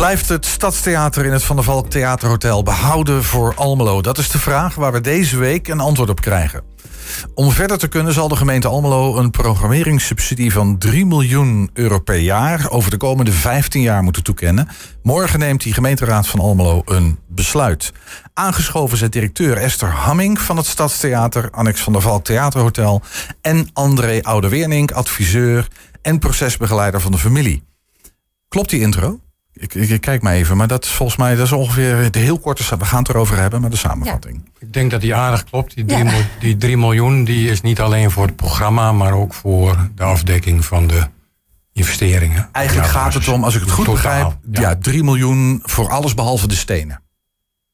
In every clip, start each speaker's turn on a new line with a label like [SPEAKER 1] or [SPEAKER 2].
[SPEAKER 1] Blijft het Stadstheater in het Van der Valk Theaterhotel behouden voor Almelo? Dat is de vraag waar we deze week een antwoord op krijgen. Om verder te kunnen zal de gemeente Almelo een programmeringssubsidie van 3 miljoen euro per jaar over de komende 15 jaar moeten toekennen. Morgen neemt die gemeenteraad van Almelo een besluit. Aangeschoven zijn directeur Esther Hamming van het Stadstheater, Annex van der Valk Theaterhotel en André Oudeweernink, adviseur en procesbegeleider van de familie. Klopt die intro? Ik, ik, kijk maar even, maar dat is volgens mij dat is ongeveer de heel korte. We gaan het erover hebben, maar de samenvatting.
[SPEAKER 2] Ik denk dat die aardig klopt. Die 3 die 3 miljoen die is niet alleen voor het programma, maar ook voor de afdekking van de investeringen.
[SPEAKER 1] Eigenlijk gaat het om, als ik het goed begrijp, ja. 3 miljoen voor alles behalve de stenen.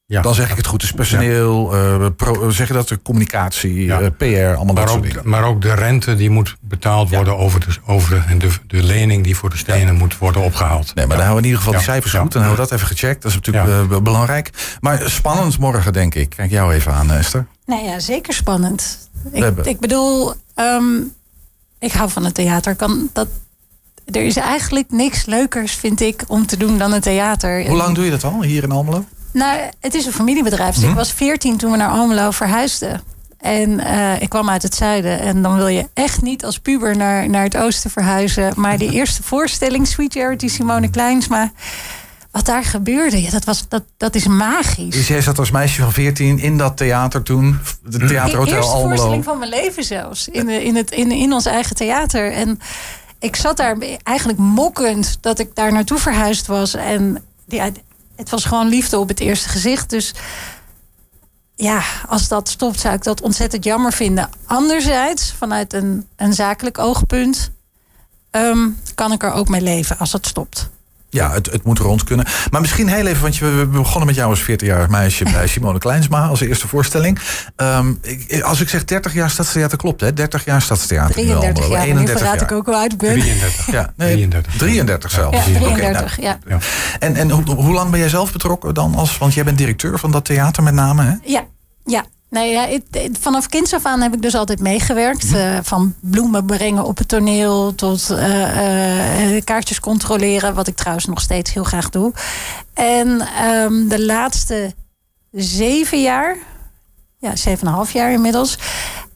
[SPEAKER 1] Ja. Dan zeg ik het goed. Dus personeel, uh, pro, zeg je dat, de communicatie, ja. uh, PR, allemaal maar dat
[SPEAKER 2] ook,
[SPEAKER 1] soort dingen.
[SPEAKER 2] Maar ook de rente die moet betaald worden over, de, over de, en de, de lening die voor de stenen moet worden opgehaald.
[SPEAKER 1] Nee, maar dan houden we in ieder geval die cijfers goed. Dan hebben we dat even gecheckt. Dat is natuurlijk uh, belangrijk. Maar spannend morgen, denk ik. Kijk jou even aan, Esther.
[SPEAKER 3] Nou ja, zeker spannend. Ik, ik bedoel, um, ik hou van het theater. Kan dat, er is eigenlijk niks leukers, vind ik, om te doen dan het theater.
[SPEAKER 1] Hoe lang doe je dat al, hier in Almelo?
[SPEAKER 3] Nou, het is een familiebedrijf. Dus ik mhm. was veertien toen we naar Almelo verhuisden. En uh, ik kwam uit het zuiden. En dan wil je echt niet als puber naar, naar het oosten verhuizen. Maar die eerste voorstelling, Sweet Charity Simone Kleinsma. Wat daar gebeurde, ja, dat, was, dat, dat is magisch.
[SPEAKER 1] Dus jij zat als meisje van 14 in dat theater toen? De theaterhotel Almelo? De eerste
[SPEAKER 3] voorstelling van mijn leven zelfs. In, de, in, het, in, in ons eigen theater. En ik zat daar eigenlijk mokkend dat ik daar naartoe verhuisd was. En die, het was gewoon liefde op het eerste gezicht. Dus ja, als dat stopt, zou ik dat ontzettend jammer vinden. Anderzijds, vanuit een, een zakelijk oogpunt, ehm, kan ik er ook mee leven als het stopt.
[SPEAKER 1] Ja, het, het moet rond kunnen. Maar misschien heel even, want je, we begonnen met jou als 40-jarig meisje bij Simone Kleinsma als eerste voorstelling. Um, ik, als ik zeg 30 jaar stadstheater, klopt hè? 30 jaar stadstheater.
[SPEAKER 3] 33 jaar, 31 nu verraad ik ook wel uit ben.
[SPEAKER 2] 33.
[SPEAKER 1] Ja, nee, 33. 33 zelfs.
[SPEAKER 3] Ja, 33, nou, ja.
[SPEAKER 1] En, en hoe, hoe lang ben jij zelf betrokken dan? Als, want jij bent directeur van dat theater met name hè?
[SPEAKER 3] Ja, ja, Nee, ja, vanaf kinds af aan heb ik dus altijd meegewerkt. Uh, van bloemen brengen op het toneel tot uh, uh, kaartjes controleren. Wat ik trouwens nog steeds heel graag doe. En um, de laatste zeven jaar, ja, zeven en een half jaar inmiddels,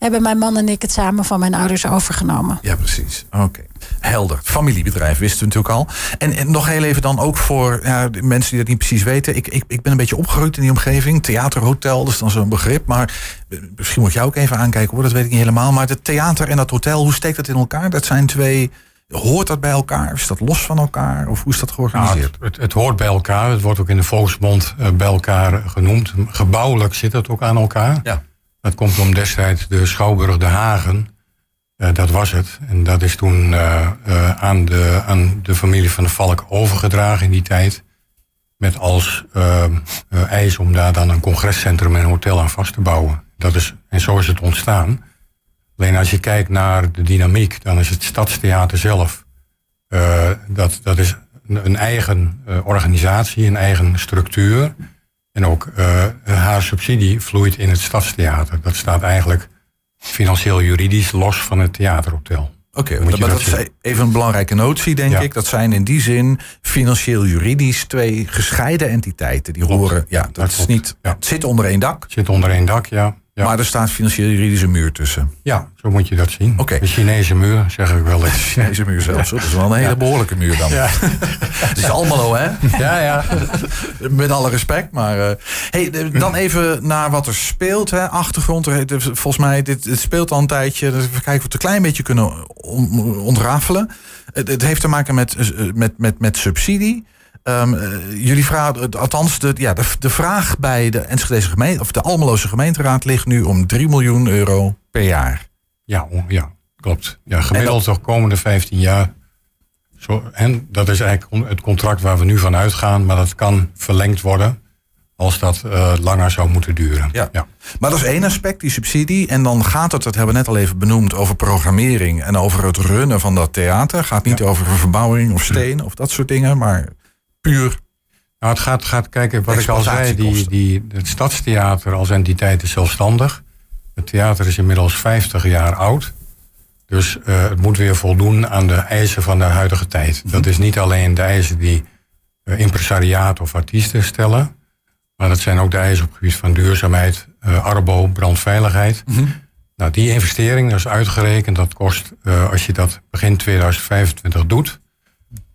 [SPEAKER 3] hebben mijn man en ik het samen van mijn ouders overgenomen.
[SPEAKER 1] Ja, precies. Oké. Helder. Familiebedrijf wisten we natuurlijk al. En, en nog heel even dan ook voor ja, mensen die dat niet precies weten. Ik, ik, ik ben een beetje opgegroeid in die omgeving. Theaterhotel, dat is dan zo'n begrip. Maar misschien moet je ook even aankijken hoor, dat weet ik niet helemaal. Maar het theater en dat hotel, hoe steekt dat in elkaar? Dat zijn twee... Hoort dat bij elkaar? Is dat los van elkaar? Of hoe is dat georganiseerd?
[SPEAKER 2] Nou, het, het, hoort bij elkaar. Het wordt ook in de volksmond uh, bij elkaar genoemd. Gebouwelijk zit het ook aan elkaar. Ja. Dat komt om destijds de Schouwburg de Hagen uh, dat was het. En dat is toen uh, uh, aan, de, aan de familie van de Valk overgedragen in die tijd. Met als eis om daar dan een congrescentrum en een hotel aan vast te bouwen. Dat is, en zo is het ontstaan. Alleen als je kijkt naar de dynamiek, dan is het Stadstheater zelf. dat, dat is een eigen organisatie, een eigen structuur. En ook haar subsidie vloeit in het Stadstheater. Dat staat eigenlijk financieel juridisch los van het theaterhotel.
[SPEAKER 1] Oké, okay, maar dat, is even een belangrijke notie, denk ik. Dat zijn in die zin financieel juridisch twee gescheiden entiteiten. Die horen, ja, dat, is niet. Het zit onder één dak.
[SPEAKER 2] Het zit onder één dak, ja.
[SPEAKER 1] Maar er staat financieel juridische muur tussen.
[SPEAKER 2] Ja, zo moet je dat zien.
[SPEAKER 1] Oké.
[SPEAKER 2] De Chinese muur, zeg ik wel eens. De
[SPEAKER 1] Chinese muur zelfs. Dat is wel een hele behoorlijke muur dan. Ja. Het is allemaal hè?
[SPEAKER 2] Ja, ja.
[SPEAKER 1] Met alle respect. Maar uh, hey, dan even naar wat er speelt. Hè. Achtergrond. Volgens mij, dit, speelt al een tijdje. Dus even kijken of we het een klein beetje kunnen ontrafelen. Het, het heeft te maken met, eh, met, met, met subsidie. Um, jullie vragen, althans, de, ja, de, de vraag bij de Enschedeze gemeente, of de Almeloze gemeenteraad ligt nu om 3 miljoen euro per jaar.
[SPEAKER 2] Ja, ja klopt. Ja, gemiddeld toch komende 15 jaar. Zo, en dat is eigenlijk het contract waar we nu van uitgaan, maar dat kan verlengd worden als dat uh, langer zou moeten duren.
[SPEAKER 1] Ja. ja. Maar dat is één aspect, die subsidie. En dan gaat het, dat hebben we net al even benoemd, over programmering en over het runnen van dat theater. Gaat niet over verbouwing of steen of dat soort dingen, maar puur.
[SPEAKER 2] Nou, het gaat, gaat kijken, wat ik al zei, die, die, het Stadstheater als entiteit is zelfstandig. Het theater is inmiddels 50 jaar oud. Dus uh, het moet weer voldoen aan de eisen van de huidige tijd. Mhm. Dat is niet alleen de eisen die impresariaat of artiesten stellen. Maar dat zijn ook de eisen op het gebied van duurzaamheid, arbo, brandveiligheid. Mhm. Nou, die investering, dat is uitgerekend, dat kost, als je dat begin 2025 doet,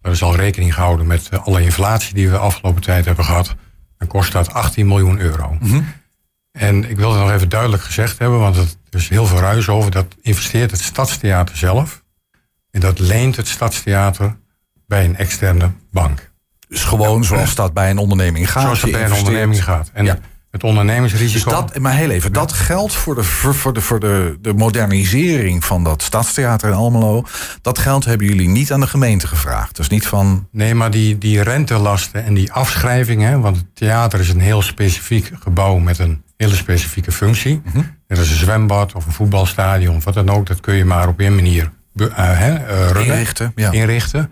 [SPEAKER 2] er is al rekening gehouden met alle inflatie die we de afgelopen tijd hebben gehad, dan kost dat 18 miljoen euro. Mhm. En ik wil het nog even duidelijk gezegd hebben, want er is heel veel ruis over. Dat investeert het Stadstheater zelf. En dat leent het Stadstheater bij een externe bank.
[SPEAKER 1] Dus gewoon zoals dat bij een onderneming gaat.
[SPEAKER 2] Zoals dat bij een onderneming gaat. En ja. Het ondernemingsrisico.
[SPEAKER 1] Dus dat, maar heel even, dat geldt voor, de, voor, de, voor de, de modernisering van dat Stadstheater in Almelo. Dat geld hebben jullie niet aan de gemeente gevraagd. Dus niet van.
[SPEAKER 2] Nee, maar die, die rentelasten en die afschrijvingen. Want het theater is een heel specifiek gebouw met een hele specifieke functie. Mm -hmm. Net als een zwembad of een voetbalstadion of wat dan ook. Dat kun je maar op één manier uh,
[SPEAKER 1] inrichten, ja.
[SPEAKER 2] inrichten.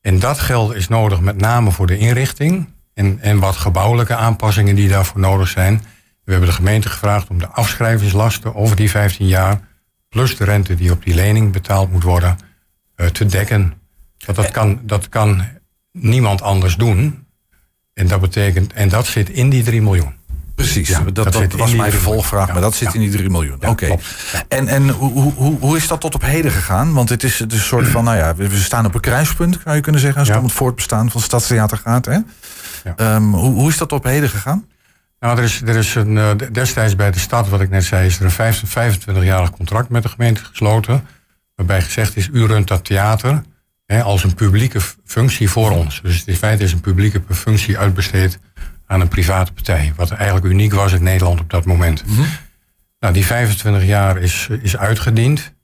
[SPEAKER 2] En dat geld is nodig met name voor de inrichting. En, en wat gebouwelijke aanpassingen die daarvoor nodig zijn. We hebben de gemeente gevraagd om de afschrijvingslasten over die 15 jaar. plus de rente die op die lening betaald moet worden. Uh, te dekken. Dat, dat, kan, dat kan niemand anders doen. En dat betekent, en dat zit in die 3 miljoen.
[SPEAKER 1] Precies, ja, dat, dat, was mijn vervolgvraag, maar dat zit in die 3 miljoen. Oké. En, en hoe, hoe, hoe is dat tot op heden gegaan? Want het is, het is een soort van, nou ja, we staan op een kruispunt, zou je kunnen zeggen, als het om het voortbestaan van Stadstheater gaat. Hè? Um, hoe, hoe is dat tot op heden gegaan?
[SPEAKER 2] Nou, er is, er is een, uh, destijds bij de stad, wat ik net zei, is er een 25-jarig contract met de gemeente gesloten. Waarbij gezegd is, u runt dat theater hè, als een publieke functie voor ons. Dus in feite is een publieke functie uitbesteed aan een private partij. Wat eigenlijk uniek was in Nederland op dat moment. Mhm. Nou, die 25 jaar is, is uitgediend.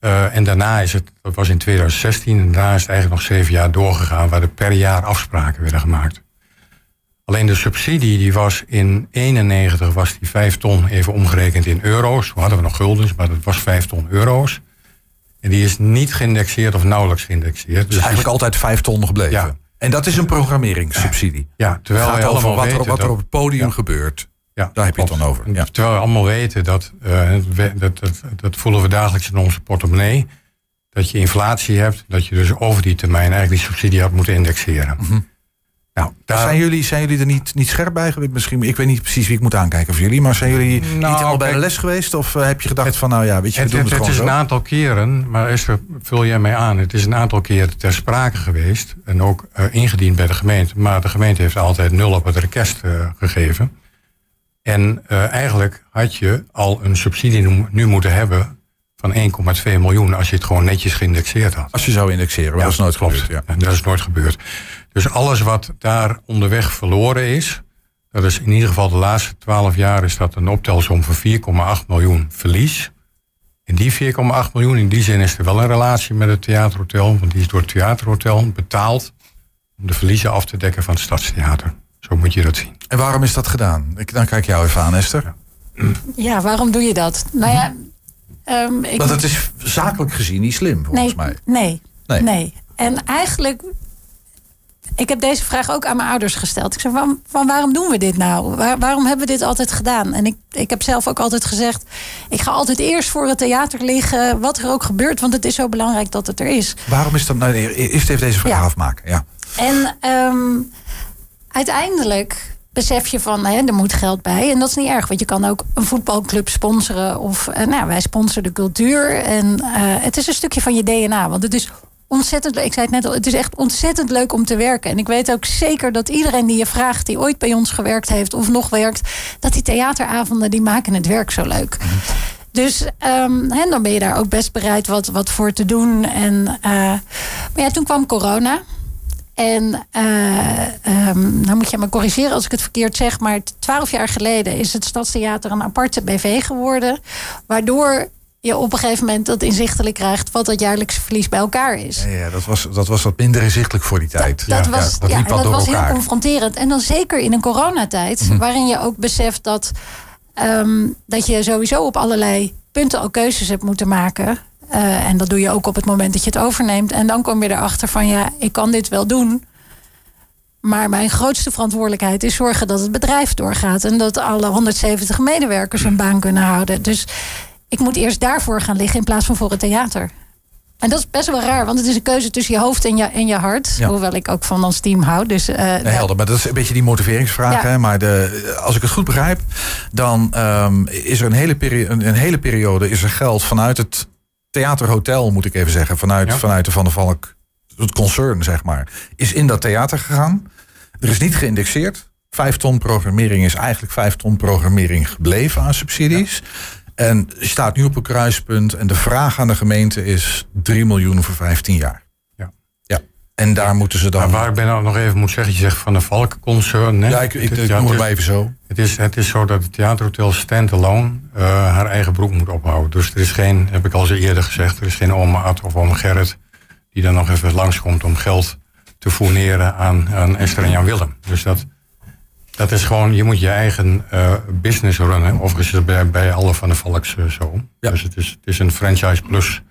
[SPEAKER 2] Uh, en daarna is het, dat was in 2016, en daarna is het eigenlijk nog zeven jaar doorgegaan, waar er per jaar afspraken werden gemaakt. Alleen de subsidie die was in 91 was die 5 ton even omgerekend in euro's. We hadden we nog guldens, maar dat was 5 ton euro's. En die is niet geïndexeerd of nauwelijks geïndexeerd.
[SPEAKER 1] Dus, eigenlijk altijd 5 ton gebleven. Ja, en dat is een programmeringssubsidie.
[SPEAKER 2] Ja, terwijl
[SPEAKER 1] het gaat over wat, er, wat er op het podium gebeurt. Ja, Daar heb je het dan over.
[SPEAKER 2] Ja. Terwijl we allemaal weten dat, uh, dat, dat, dat voelen we dagelijks in onze portemonnee. Dat je inflatie hebt, dat je dus over die termijn eigenlijk die subsidie had moeten indexeren. Mm -hmm.
[SPEAKER 1] Nou, zijn, jullie, zijn jullie er niet, niet scherp bij geweest? Misschien, ik weet niet precies wie ik moet aankijken voor jullie, maar zijn jullie niet nou, helemaal bij de les geweest? Of uh, heb je gedacht van, nou ja, weet je,
[SPEAKER 2] het,
[SPEAKER 1] we doen
[SPEAKER 2] het, het, het is een aantal keren, maar Esther, vul jij mij aan. Het is een aantal keren ter sprake geweest en ook uh, ingediend bij de gemeente. Maar de gemeente heeft altijd nul op het request uh, gegeven. En eigenlijk had je al een subsidie nu moeten hebben van 1,2 miljoen als je het gewoon netjes geïndexeerd had.
[SPEAKER 1] Als je zou indexeren, maar ja, dat is nooit klopt. gebeurd.
[SPEAKER 2] Ja. Dat is nooit gebeurd. Dus alles wat daar onderweg verloren is, dat is in ieder geval de laatste 12 jaar is dat een optelsom van 4,8 miljoen verlies. En die 4,8 miljoen, in die zin is er wel een relatie met het theaterhotel, want die is door het theaterhotel betaald om de verliezen af te dekken van het stadstheater. Zo moet je dat zien.
[SPEAKER 1] En waarom is dat gedaan? Ik, dan kijk jou even aan, Esther.
[SPEAKER 3] Ja, waarom doe je dat? Nou ja,
[SPEAKER 1] um, ik... Want het is zakelijk gezien niet slim, volgens
[SPEAKER 3] mij. Nee, nee, nee. En eigenlijk ik heb deze vraag ook aan mijn ouders gesteld. Ik zei, van, van waarom doen we dit nou? waarom hebben we dit altijd gedaan? En ik, ik heb zelf ook altijd gezegd... ik ga altijd eerst voor het theater liggen... wat er ook gebeurt, want het is zo belangrijk dat het er is.
[SPEAKER 1] Waarom is dat nou... Eerst even deze vraag afmaken, ja.
[SPEAKER 3] En um, uiteindelijk besef je van, hè, er moet geld bij. En dat is niet erg, want je kan ook een voetbalclub sponsoren. Of uh, nou, wij sponsoren de cultuur. En uh, het is een stukje van je DNA. Want het is ontzettend leuk. Ik zei het net al, het is echt ontzettend leuk om te werken. En ik weet ook zeker dat iedereen die je vraagt, die ooit bij ons gewerkt heeft of nog werkt, dat die theateravonden die maken het werk zo leuk. Dus um, dan ben je daar ook best bereid wat, wat voor te doen. En, uh, maar ja, toen kwam corona. En uh, um, dan moet je me corrigeren als ik het verkeerd zeg. Maar twaalf jaar geleden is het Stadstheater een aparte BV geworden. Waardoor je op een gegeven moment dat inzichtelijk krijgt wat dat jaarlijkse verlies bij elkaar is.
[SPEAKER 1] Ja, ja dat, was, dat was wat minder inzichtelijk voor die tijd.
[SPEAKER 3] Dat, dat was, ja, dat, was heel confronterend. En dan zeker in een coronatijd, mm waarin je ook beseft dat, um, dat je sowieso op allerlei punten al keuzes hebt moeten maken. Uh, en dat doe je ook op het moment dat je het overneemt. En dan kom je erachter van ja, ik kan dit wel doen. Maar mijn grootste verantwoordelijkheid is zorgen dat het bedrijf doorgaat. En dat alle 170 medewerkers hun baan kunnen houden. Dus ik moet eerst daarvoor gaan liggen in plaats van voor het theater. En dat is best wel raar, want het is een keuze tussen je hoofd en je, en je hart. Hoewel ik ook van ons team hou. Dus, uh,
[SPEAKER 1] nee, helder, maar dat is een beetje die motiveringsvraag. Hè? Maar de, als ik het goed begrijp, dan um, is er een hele, periode, een hele periode is er geld vanuit het theaterhotel, moet ik even zeggen. Vanuit, vanuit de Van der Valk, het concern, zeg maar. Is in dat theater gegaan. Er is niet geïndexeerd. Vijf ton programmering is eigenlijk vijf ton programmering gebleven aan subsidies. En staat nu op een kruispunt en de vraag aan de gemeente is 3 miljoen voor 15 jaar. Ja. ja. En daar moeten ze dan.
[SPEAKER 2] Maar waar ik ben nou nog even moet zeggen, je zegt van de Valkenconcern.
[SPEAKER 1] Ja, ik, ik, ik noem het maar even zo.
[SPEAKER 2] Het is, het is zo dat het theaterhotel standalone uh, haar eigen broek moet ophouden. Dus er is geen, heb ik al zo eerder gezegd, er is geen oma Ad of oma Gerrit die dan nog even langskomt om geld te fourneren aan, aan Esther en Jan Willem. Dus dat, dat is gewoon, je moet je eigen uh, business runnen. Overigens is het bij, bij alle van de Valks uh, zo. Ja. Dus het is, het is een franchise plus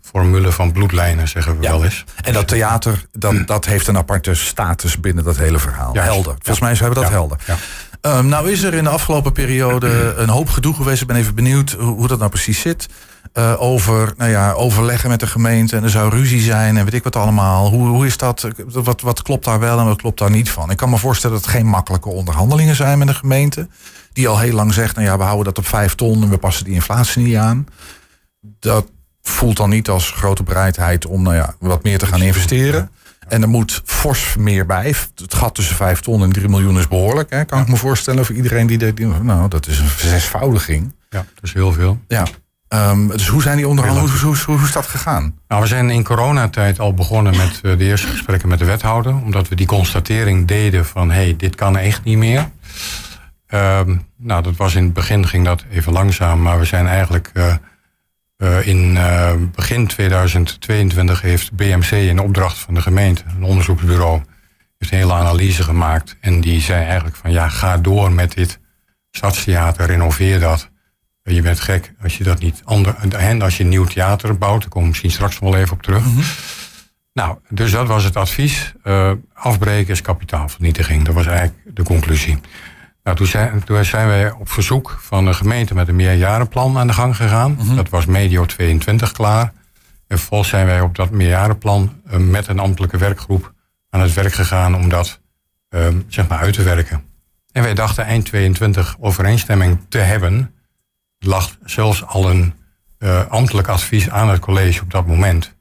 [SPEAKER 2] formule van bloedlijnen, zeggen we wel eens.
[SPEAKER 1] En dat theater, dat, dat heeft een aparte status binnen dat hele verhaal. Helder. Volgens mij zijn we dat helder. Um, nou is er in de afgelopen periode een hoop gedoe geweest. Ik ben even benieuwd hoe, hoe dat nou precies zit. Uh, over nou ja, overleggen met de gemeente en er zou ruzie zijn en weet ik wat allemaal. Hoe, hoe is dat? Wat, wat klopt daar wel en wat klopt daar niet van? Ik kan me voorstellen dat het geen makkelijke onderhandelingen zijn met de gemeente. Die al heel lang zegt, nou ja, we houden dat op vijf ton en we passen die inflatie niet aan. Dat voelt dan niet als grote bereidheid om nou ja, wat meer te gaan investeren. En er moet fors meer bij. Het gat tussen 5 ton en 3 miljoen is behoorlijk. Hè? Kan ik me voorstellen voor iedereen die... De, nou, dat is een zesvoudiging.
[SPEAKER 2] Ja, dat is heel veel.
[SPEAKER 1] Ja. Um, dus hoe zijn die onderhandelingen? Hoe, hoe, hoe, is dat gegaan?
[SPEAKER 2] Nou, we zijn in coronatijd al begonnen met uh, de eerste gesprekken met de wethouder. Omdat we die constatering deden van... hé, hey, dit kan echt niet meer. Um, nou, dat was in het begin ging dat even langzaam. Maar we zijn eigenlijk... Uh, uh, in begin 2022 heeft BMC in opdracht van de gemeente... een onderzoeksbureau... heeft een hele analyse gemaakt. En die zei eigenlijk van... ja, ga door met dit stadstheater, renoveer dat... Je bent gek als je dat niet ander, en als je een nieuw theater bouwt, daar komen we misschien straks nog wel even op terug. Mhm. Nou, dus dat was het advies. Uh, afbreken is kapitaalvernietiging. Dat was eigenlijk de conclusie. Nou, toen zijn, toen zijn wij op verzoek van de gemeente met een meerjarenplan aan de gang gegaan. Mhm. Dat was medio 22 klaar. En vervolgens zijn wij op dat meerjarenplan uh, met een ambtelijke werkgroep aan het werk gegaan om dat uh, zeg maar uit te werken. En wij dachten eind 22 overeenstemming te hebben lag zelfs al een uh, ambtelijk advies aan het college op dat moment.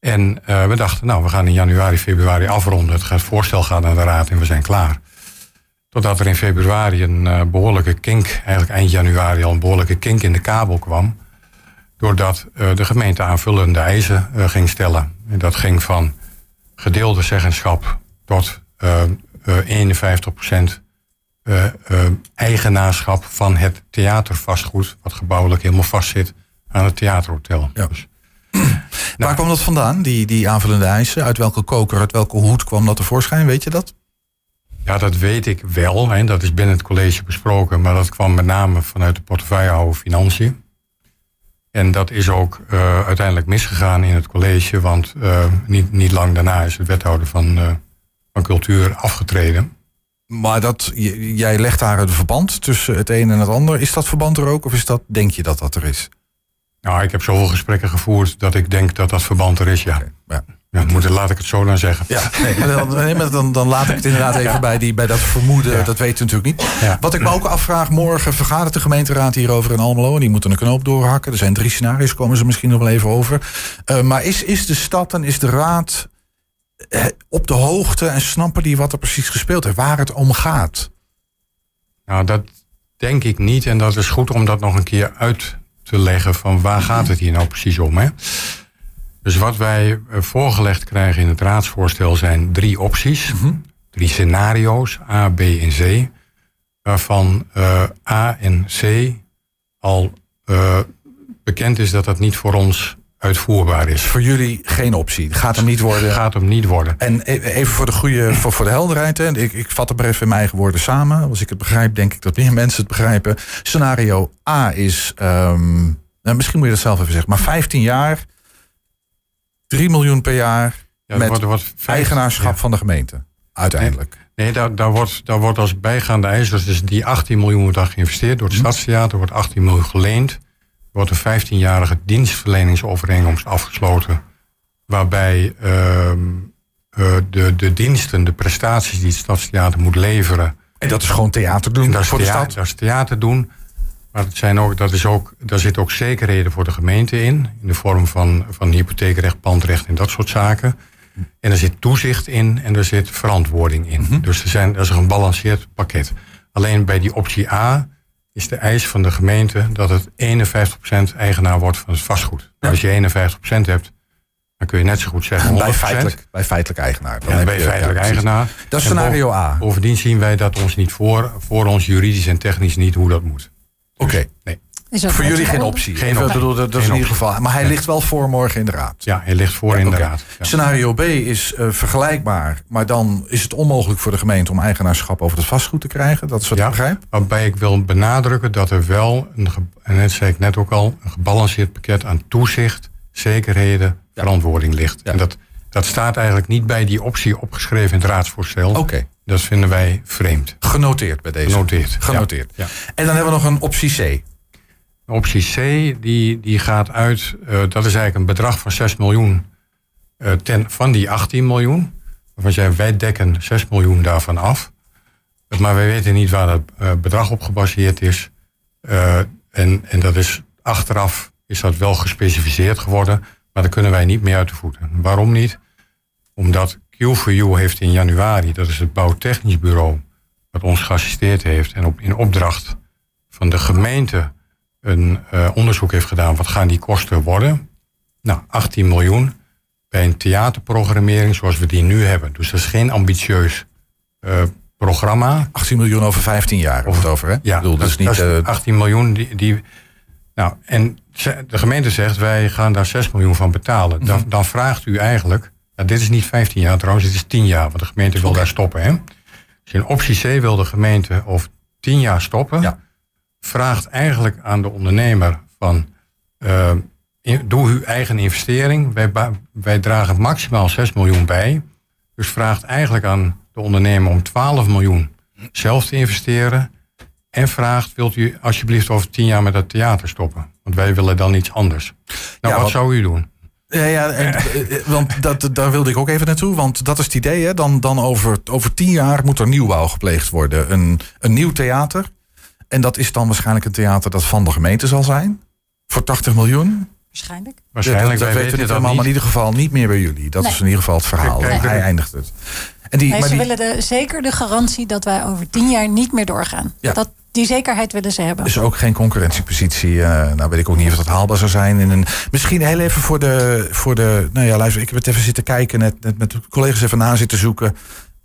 [SPEAKER 2] En uh, we dachten, nou, we gaan in januari, februari afronden. Het voorstel gaat naar de raad en we zijn klaar. Totdat er in februari een uh, behoorlijke kink, eigenlijk eind januari al een behoorlijke kink in de kabel kwam. Doordat de gemeente aanvullende eisen ging stellen. En dat ging van gedeelde zeggenschap tot 51 procent uh, uh, eigenaarschap van het theatervastgoed, wat gebouwelijk helemaal vastzit aan het theaterhotel. Ja. Dus,
[SPEAKER 1] Waar nou, kwam dat vandaan, die, die aanvullende eisen? Uit welke koker, uit welke hoed kwam dat tevoorschijn? Weet je dat?
[SPEAKER 2] Ja, dat weet ik wel. Hè. Dat is binnen het college besproken. Maar dat kwam met name vanuit de portefeuillehouder Financiën. En dat is ook uh, uiteindelijk misgegaan in het college. Want uh, niet, niet lang daarna is de wethouder van, uh, van cultuur afgetreden.
[SPEAKER 1] Maar dat, jij legt daar het verband tussen het een en het ander. Is dat verband er ook of is dat, denk je dat dat er is?
[SPEAKER 2] Nou, ik heb zoveel gesprekken gevoerd dat ik denk dat dat verband er is, ja. ja. Ja moet, laat ik het zo dan zeggen.
[SPEAKER 1] Ja, nee, dan, dan, dan, laat ik het inderdaad even bij, die, bij dat vermoeden. Dat weet je natuurlijk niet. Wat ik me ook afvraag, morgen vergadert de gemeenteraad hierover in Almelo. En die moeten een knoop doorhakken. Er zijn drie scenario's, komen ze misschien nog wel even over. Uh, maar is, is de stad en is de raad eh, op de hoogte en snappen die wat er precies gespeeld heeft, waar het om gaat?
[SPEAKER 2] Nou, dat denk ik niet. En dat is goed om dat nog een keer uit te leggen van waar gaat het hier nou precies om. Hè? Dus wat wij eh, voorgelegd krijgen in het raadsvoorstel zijn drie opties. Mhm. Drie scenario's, A, B en C. Waarvan uh, A en C al uh, bekend is dat dat niet voor ons uitvoerbaar is.
[SPEAKER 1] Voor jullie geen optie. Gaat hem niet worden.
[SPEAKER 2] Gaat hem niet worden.
[SPEAKER 1] En e- even voor de goede, voor, voor de helderheid. Hè. Ik, ik vat het maar even in mijn eigen woorden samen. Als ik het begrijp, denk ik dat meer mensen het begrijpen. Scenario A is, um, nou, misschien moet je dat zelf even zeggen, maar 15 jaar, 3 miljoen per jaar. Ja, met wordt, wordt eigenaarschap van de gemeente. Uiteindelijk.
[SPEAKER 2] Nee, nee daar, daar, wordt, daar wordt als bijgaande eis, dus die 18 miljoen wordt daar geïnvesteerd door het mm. Stadstheater, wordt 18 miljoen geleend wordt een 15-jarige dienstverleningsovereenkomst afgesloten. Waarbij ehm, eh, de, de diensten, de prestaties die het Stadstheater moet leveren.
[SPEAKER 1] En dat is gewoon theater doen
[SPEAKER 2] dat is
[SPEAKER 1] voor
[SPEAKER 2] theater,
[SPEAKER 1] de stad?
[SPEAKER 2] Dat is theater doen. Maar het zijn ook, dat is ook, daar zitten ook zekerheden voor de gemeente in. In de vorm van, van hypotheekrecht, pandrecht en dat soort zaken. En er zit toezicht in en er zit verantwoording in. Mhm. Dus er zijn, dat is een gebalanceerd pakket. Alleen bij die optie A is de eis van de gemeente dat het 51% eigenaar wordt van het vastgoed. Als je 51% hebt, dan kun je net zo goed zeggen.
[SPEAKER 1] Bij feitelijk, bij feitelijk eigenaar.
[SPEAKER 2] Dan ja, bij feitelijk eigenaar.
[SPEAKER 1] Dat is scenario A.
[SPEAKER 2] Bovendien zien wij dat ons niet voor, voor ons juridisch en technisch niet hoe dat moet.
[SPEAKER 1] Oké. Nee. Voor jullie geen optie. Geen optie. Bedoel, dat, is in ieder geval. Maar hij ligt wel voor morgen in de raad.
[SPEAKER 2] Ja, hij ligt voor in de raad.
[SPEAKER 1] Scenario B is uh, vergelijkbaar. Maar dan is het onmogelijk voor de gemeente om eigenaarschap over het vastgoed te krijgen. Dat is wat
[SPEAKER 2] ja,
[SPEAKER 1] ik begrijp.
[SPEAKER 2] Waarbij ik wil benadrukken dat er wel, een, en dat zei ik net ook al, een gebalanceerd pakket aan toezicht, zekerheden, verantwoording ligt. En dat, dat staat eigenlijk niet bij die optie opgeschreven in het raadsvoorstel.
[SPEAKER 1] Oké.
[SPEAKER 2] Dat vinden wij vreemd.
[SPEAKER 1] Genoteerd bij deze.
[SPEAKER 2] Genoteerd.
[SPEAKER 1] Genoteerd. Ja. En dan hebben we nog een optie C.
[SPEAKER 2] Optie C die, die gaat uit, uh, dat is eigenlijk een bedrag van 6 miljoen uh, ten, van die 18 miljoen. Waarvan zei wij dekken 6 miljoen daarvan af. Maar wij weten niet waar dat uh, bedrag op gebaseerd is. en, en dat is achteraf is dat wel gespecificeerd geworden. Maar daar kunnen wij niet meer uit de voeten. Waarom niet? Omdat Q4U heeft in januari, dat is het bouwtechnisch bureau, wat ons geassisteerd heeft en op, in opdracht van de gemeente een uh, onderzoek heeft gedaan. Wat gaan die kosten worden? Nou, 18 miljoen bij een theaterprogrammering zoals we die nu hebben. Dus dat is geen ambitieus uh, programma.
[SPEAKER 1] 18 miljoen over 15 jaar of het over, hè?
[SPEAKER 2] Ja, bedoel, dat, is niet, dat is 18 uh... miljoen die, die... Nou, en de gemeente zegt, wij gaan daar 6 miljoen van betalen. Dan, dan, vraagt u eigenlijk... Nou, dit is niet 15 jaar trouwens, dit is 10 jaar. Want de gemeente wil okay. daar stoppen, hè? Dus in optie C wil de gemeente of 10 jaar stoppen...
[SPEAKER 1] Ja
[SPEAKER 2] vraagt eigenlijk aan de ondernemer van uh, doe uw eigen investering. Wij, wij dragen maximaal 6 miljoen bij. Dus vraagt eigenlijk aan de ondernemer om 12 miljoen zelf te investeren. En vraagt, wilt u alsjeblieft over 10 jaar met dat theater stoppen? Want wij willen dan iets anders. Nou, ja, wat, zou u doen?
[SPEAKER 1] Ja, ja en, want dat, daar wilde ik ook even naartoe. Want dat is het idee. Hè? Dan, dan over, over tien jaar moet er nieuwbouw gepleegd worden. Een, een nieuw theater. En dat is dan waarschijnlijk een theater dat van de gemeente zal zijn. Voor 80 miljoen.
[SPEAKER 3] Waarschijnlijk.
[SPEAKER 2] Waarschijnlijk,
[SPEAKER 1] dat, dat weten we allemaal, maar in ieder geval niet meer bij jullie. Dat is in ieder geval het verhaal. Kijk, Hij eindigt het.
[SPEAKER 3] En die, nee, maar ze die... willen de, zeker de garantie dat wij over tien jaar niet meer doorgaan.
[SPEAKER 1] Ja.
[SPEAKER 3] Dat, die zekerheid willen ze hebben.
[SPEAKER 1] Dus ook geen concurrentiepositie. Uh, nou weet ik ook niet of dat haalbaar zou zijn. In een, misschien heel even voor de, voor de. Nou ja, luister, ik heb het even zitten kijken. Net met collega's even na zitten zoeken.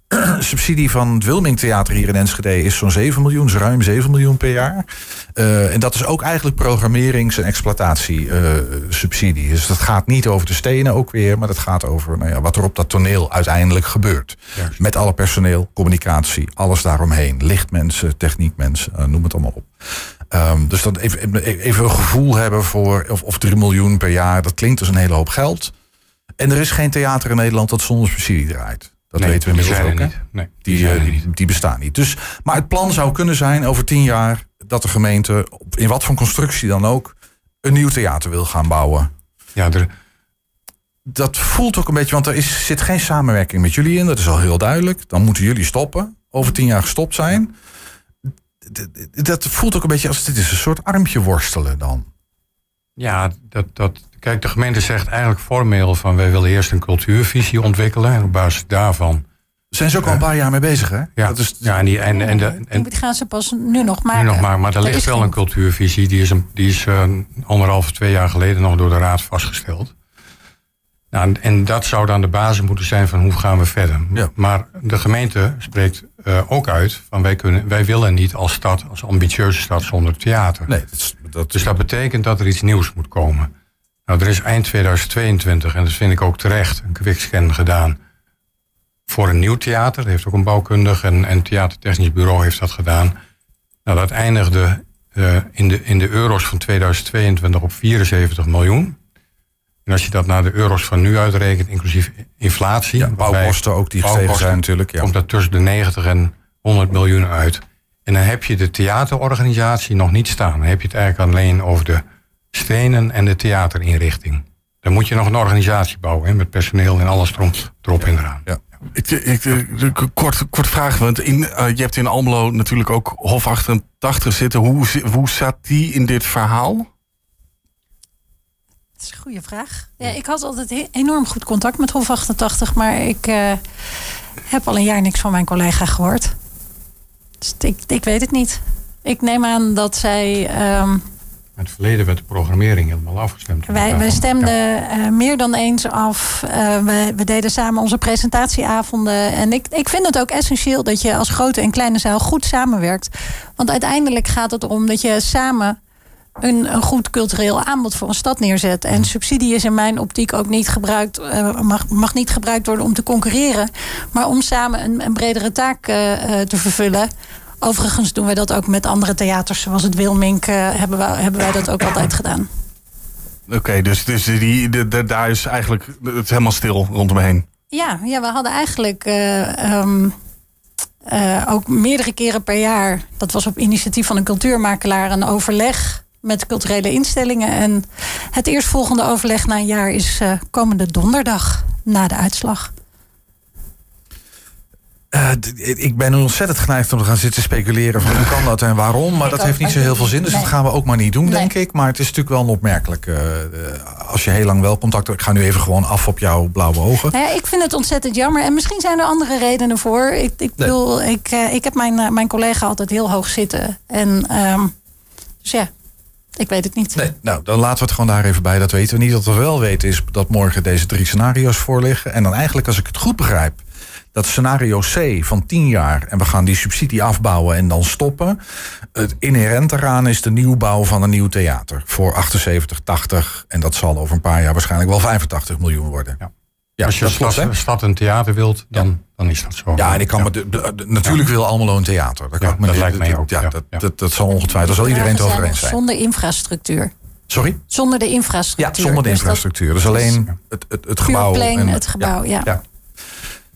[SPEAKER 1] subsidie van het Wilming Theater hier in Enschede is zo'n 7 miljoen, ruim 7 miljoen per jaar. Uh, en dat is ook eigenlijk programmerings- en exploitatiesubsidie. Dus dat gaat niet over de stenen ook weer, maar dat gaat over nou ja, wat er op dat toneel uiteindelijk gebeurt. Met alle personeel, communicatie, alles daaromheen. Lichtmensen, techniekmensen, uh, noem het allemaal op. Um, dus dat even, even een gevoel hebben voor of, of 3 miljoen per jaar, dat klinkt als een hele hoop geld. En er is geen theater in Nederland dat zonder subsidie draait. Dat
[SPEAKER 2] nee,
[SPEAKER 1] weten we inmiddels ook.
[SPEAKER 2] Niet. Nee,
[SPEAKER 1] die, die, die, die, bestaan niet. Dus, maar het plan zou kunnen zijn over tien jaar dat de gemeente, in wat voor constructie dan ook, een nieuw theater wil gaan bouwen.
[SPEAKER 2] Ja, er...
[SPEAKER 1] Dat voelt ook een beetje, want er is, zit geen samenwerking met jullie in. Dat is al heel duidelijk. Dan moeten jullie stoppen. Over tien jaar gestopt zijn. Dat voelt ook een beetje als dit is een soort armpje worstelen dan.
[SPEAKER 2] Ja, dat, dat, kijk, de gemeente zegt eigenlijk formeel van wij willen eerst een cultuurvisie ontwikkelen. En op basis daarvan.
[SPEAKER 1] Zijn ze ook al een paar jaar mee bezig, hè?
[SPEAKER 2] Ja, dat is, ja en, die, en, en, de, en,
[SPEAKER 3] die gaan ze pas nu nog maken.
[SPEAKER 2] Nu nog maken, maar er ligt wel een cultuurvisie. Die is, een, die is uh, anderhalf, twee jaar geleden nog door de Raad vastgesteld. Nou, en dat zou dan de basis moeten zijn van hoe gaan we verder.
[SPEAKER 1] Ja.
[SPEAKER 2] Maar de gemeente spreekt uh, ook uit van wij, kunnen, wij willen niet als stad, als ambitieuze stad zonder theater.
[SPEAKER 1] Nee, dat is, dat...
[SPEAKER 2] Dus dat betekent dat er iets nieuws moet komen. Nou, er is eind 2022, en dat vind ik ook terecht, een kwikscan gedaan voor een nieuw theater. Dat heeft ook een bouwkundig en, en theatertechnisch bureau heeft dat gedaan. Nou, dat eindigde uh, in, de, in de euro's van 2022 op 74 miljoen. En als je dat naar de euro's van nu uitrekent, inclusief inflatie.
[SPEAKER 1] Ja, bouwkosten ook die gestegen zijn natuurlijk. Ja.
[SPEAKER 2] Komt dat tussen de 90 en 100 miljoen uit. En dan heb je de theaterorganisatie nog niet staan. Dan heb je het eigenlijk alleen over de stenen en de theaterinrichting. Dan moet je nog een organisatie bouwen hè, met personeel en alles erop, erop en eraan. Ja.
[SPEAKER 4] Ik, ik, kort, kort vraag, want in, uh, je hebt in Almelo natuurlijk ook Hof 88 zitten. Hoe, hoe staat die in dit verhaal?
[SPEAKER 3] Dat is een goede vraag. Ja, ik had altijd enorm goed contact met Hof 88, maar ik uh, heb al een jaar niks van mijn collega gehoord. Dus ik, ik weet het niet. Ik neem aan dat zij. Um,
[SPEAKER 2] in het verleden werd de programmering helemaal afgestemd.
[SPEAKER 3] Wij, wij stemden uh, meer dan eens af. Uh, we, we, deden samen onze presentatieavonden. En ik, ik vind het ook essentieel dat je als grote en kleine zaal goed samenwerkt. Want uiteindelijk gaat het erom dat je samen een, een goed cultureel aanbod voor een stad neerzet. En subsidie is in mijn optiek ook niet gebruikt, uh, mag, mag niet gebruikt worden om te concurreren. Maar om samen een, een bredere taak te vervullen. Overigens doen wij dat ook met andere theaters, zoals het Wilmink, uh, hebben, wij, hebben wij dat ook altijd gedaan.
[SPEAKER 4] Oké, dus, dus die, de, daar is eigenlijk het helemaal stil rondomheen.
[SPEAKER 3] Ja, ja we hadden eigenlijk um, uh, ook meerdere keren per jaar, dat was op initiatief van een cultuurmakelaar, een overleg met culturele instellingen. En het eerstvolgende overleg na een jaar is komende donderdag na de uitslag.
[SPEAKER 1] Uh, ik ben ontzettend geneigd om te gaan zitten speculeren van hoe kan dat en waarom. Maar dat heeft niet zo heel veel zin. Dus dat gaan we ook maar niet doen, denk ik. Maar het is natuurlijk wel opmerkelijk. Uh, als je heel lang wel contact hebt. Ik ga nu even gewoon af op jouw blauwe ogen.
[SPEAKER 3] Nou ja, ik vind het ontzettend jammer. En misschien zijn er andere redenen voor. Ik, ik bedoel, ik, uh, ik heb mijn, mijn collega altijd heel hoog zitten. En um, dus ja, ik weet het niet.
[SPEAKER 1] Nee, nou, dan laten we het gewoon daar even bij. Dat weten we niet. Wat we wel weten is dat morgen deze drie scenario's voorliggen. En dan eigenlijk, als ik het goed begrijp dat scenario C van 10 jaar en we gaan die subsidie afbouwen en dan stoppen. Het inherent eraan is de nieuwbouw van een nieuw theater voor 78, 80 en dat zal over een paar jaar waarschijnlijk wel 85 miljoen worden. Ja.
[SPEAKER 2] Ja, Als je als stad, een theater wilt, dan, dan is dat zo.
[SPEAKER 1] Ja, en ik kan me natuurlijk wil Almelo een theater. Dat, kan
[SPEAKER 2] dat lijkt mij ook.
[SPEAKER 1] Ja, dat, dat, dat, zal ongetwijfeld. Daar zal iedereen het over eens zijn.
[SPEAKER 3] Zonder infrastructuur.
[SPEAKER 1] Sorry?
[SPEAKER 3] Zonder de infrastructuur.
[SPEAKER 1] Ja, zonder de infrastructuur. Dus, alleen het, het, het gebouw.
[SPEAKER 3] en het gebouw, ja.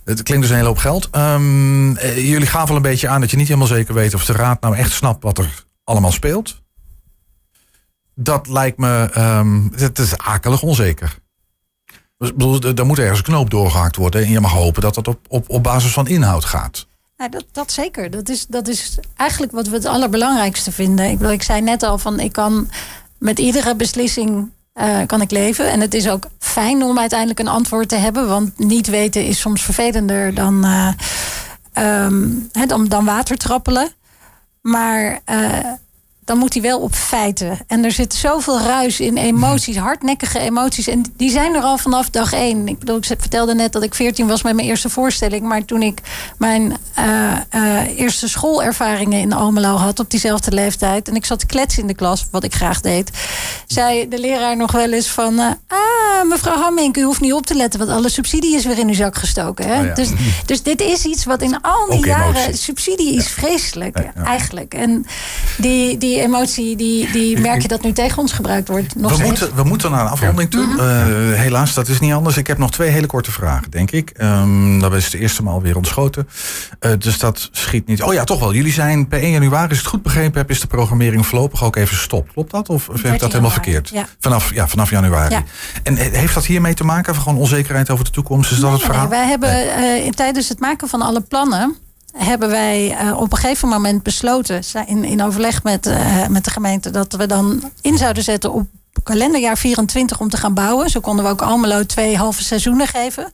[SPEAKER 1] Het klinkt dus een hele hoop geld. Um, jullie gaven al een beetje aan dat je niet helemaal zeker weet of de raad nou echt snapt wat er allemaal speelt. Dat lijkt me, um, het is akelig onzeker. Dus, er moet ergens een knoop doorgehakt worden en je mag hopen dat dat op, op, op basis van inhoud gaat.
[SPEAKER 3] Ja, dat, dat zeker. Dat is, dat is eigenlijk wat we het allerbelangrijkste vinden. Ik, ik zei net al van ik kan met iedere beslissing uh, kan ik leven. En het is ook fijn om uiteindelijk een antwoord te hebben. Want niet weten is soms vervelender dan, uh, um, dan, dan water trappelen. Maar uh, dan moet hij wel op feiten. En er zit zoveel ruis in emoties, hardnekkige emoties. En die zijn er al vanaf dag één. Ik bedoel, ik vertelde net dat ik 14 was met mijn eerste voorstelling. Maar toen ik mijn uh, uh, eerste schoolervaringen in Almelo had op diezelfde leeftijd. En ik zat te kletsen in de klas, wat ik graag deed. Zei de leraar nog wel eens van... Uh, ah, mevrouw Hammink, u hoeft niet op te letten... want alle subsidie is weer in uw zak gestoken. Hè? Oh ja. dus, dus dit is iets wat in al die jaren... Subsidie is vreselijk, ja. eigenlijk. En die... die emotie, die, die merk je dat nu tegen ons gebruikt wordt. Nog
[SPEAKER 1] we, moeten, we moeten naar een afronding toe. Mhm. Uh, helaas, dat is niet anders. Ik heb nog twee hele korte vragen, denk ik. Um, dat is de eerste maal weer ontschoten. Uh, dus dat schiet niet. Oh ja, toch wel. Jullie zijn per 1 januari, is het goed begrepen heb, is de programmering voorlopig ook even gestopt. Klopt dat? Of, heb ik dat helemaal verkeerd?
[SPEAKER 3] Ja.
[SPEAKER 1] Vanaf, ja, vanaf januari. Ja. En heeft dat hiermee te maken? Gewoon onzekerheid over de toekomst? Is dat het verhaal?
[SPEAKER 3] Nee, wij hebben uh, tijdens het maken van alle plannen hebben wij uh, op een gegeven moment besloten, in, in overleg met, uh, met de gemeente, dat we dan in zouden zetten op kalenderjaar 24 om te gaan bouwen. Zo konden we ook Almelo twee halve seizoenen geven.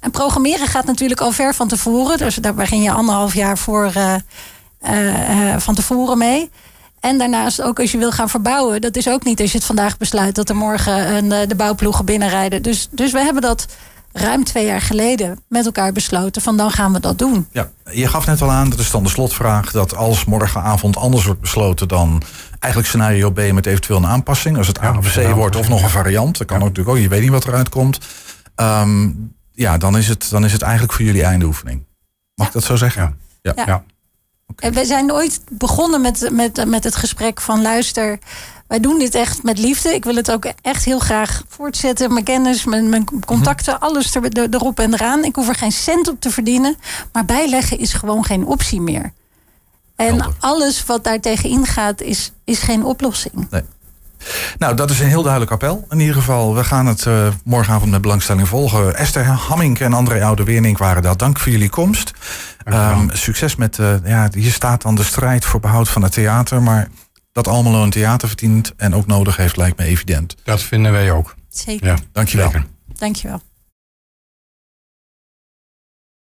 [SPEAKER 3] En programmeren gaat natuurlijk al ver van tevoren. Dus daar begin je anderhalf jaar voor uh, van tevoren mee. En daarnaast ook als je wil gaan verbouwen. Dat is ook niet als je het vandaag besluit dat er morgen een, de bouwploegen binnenrijden. Dus, dus we hebben dat ruim twee jaar geleden met elkaar besloten van dan gaan we dat doen.
[SPEAKER 1] Ja, je gaf net al aan, dat is dan de slotvraag, dat als morgenavond anders wordt besloten dan eigenlijk scenario B met eventueel een aanpassing. Als het A of C wordt of nog een variant, dat kan ook natuurlijk ook, je weet niet wat eruit komt. Um, ja, dan is, het, dan is het eigenlijk voor jullie eindoefening. Mag ja. ik dat zo zeggen?
[SPEAKER 3] Ja. ja. ja. Okay. We zijn nooit begonnen met, met, met het gesprek van luister wij doen dit echt met liefde. Ik wil het ook echt heel graag voortzetten. Mijn kennis, mijn, contacten, mhm. alles erop en eraan. Ik hoef er geen cent op te verdienen. Maar bijleggen is gewoon geen optie meer. En alles wat daartegen ingaat is, is geen oplossing.
[SPEAKER 1] Nee. Nou, dat is een heel duidelijk appel. In ieder geval, we gaan het eh, morgenavond met belangstelling volgen. Esther Hamming en André Oude-Wernink waren daar. Dank voor jullie komst. Ehm, succes met, uh, ja, hier staat dan de strijd voor behoud van het theater. Maar dat allemaal een theater verdient en ook nodig heeft, lijkt me evident.
[SPEAKER 2] Dat vinden wij ook.
[SPEAKER 3] Zeker.
[SPEAKER 1] Ja, dankjewel.
[SPEAKER 3] je Dankjewel.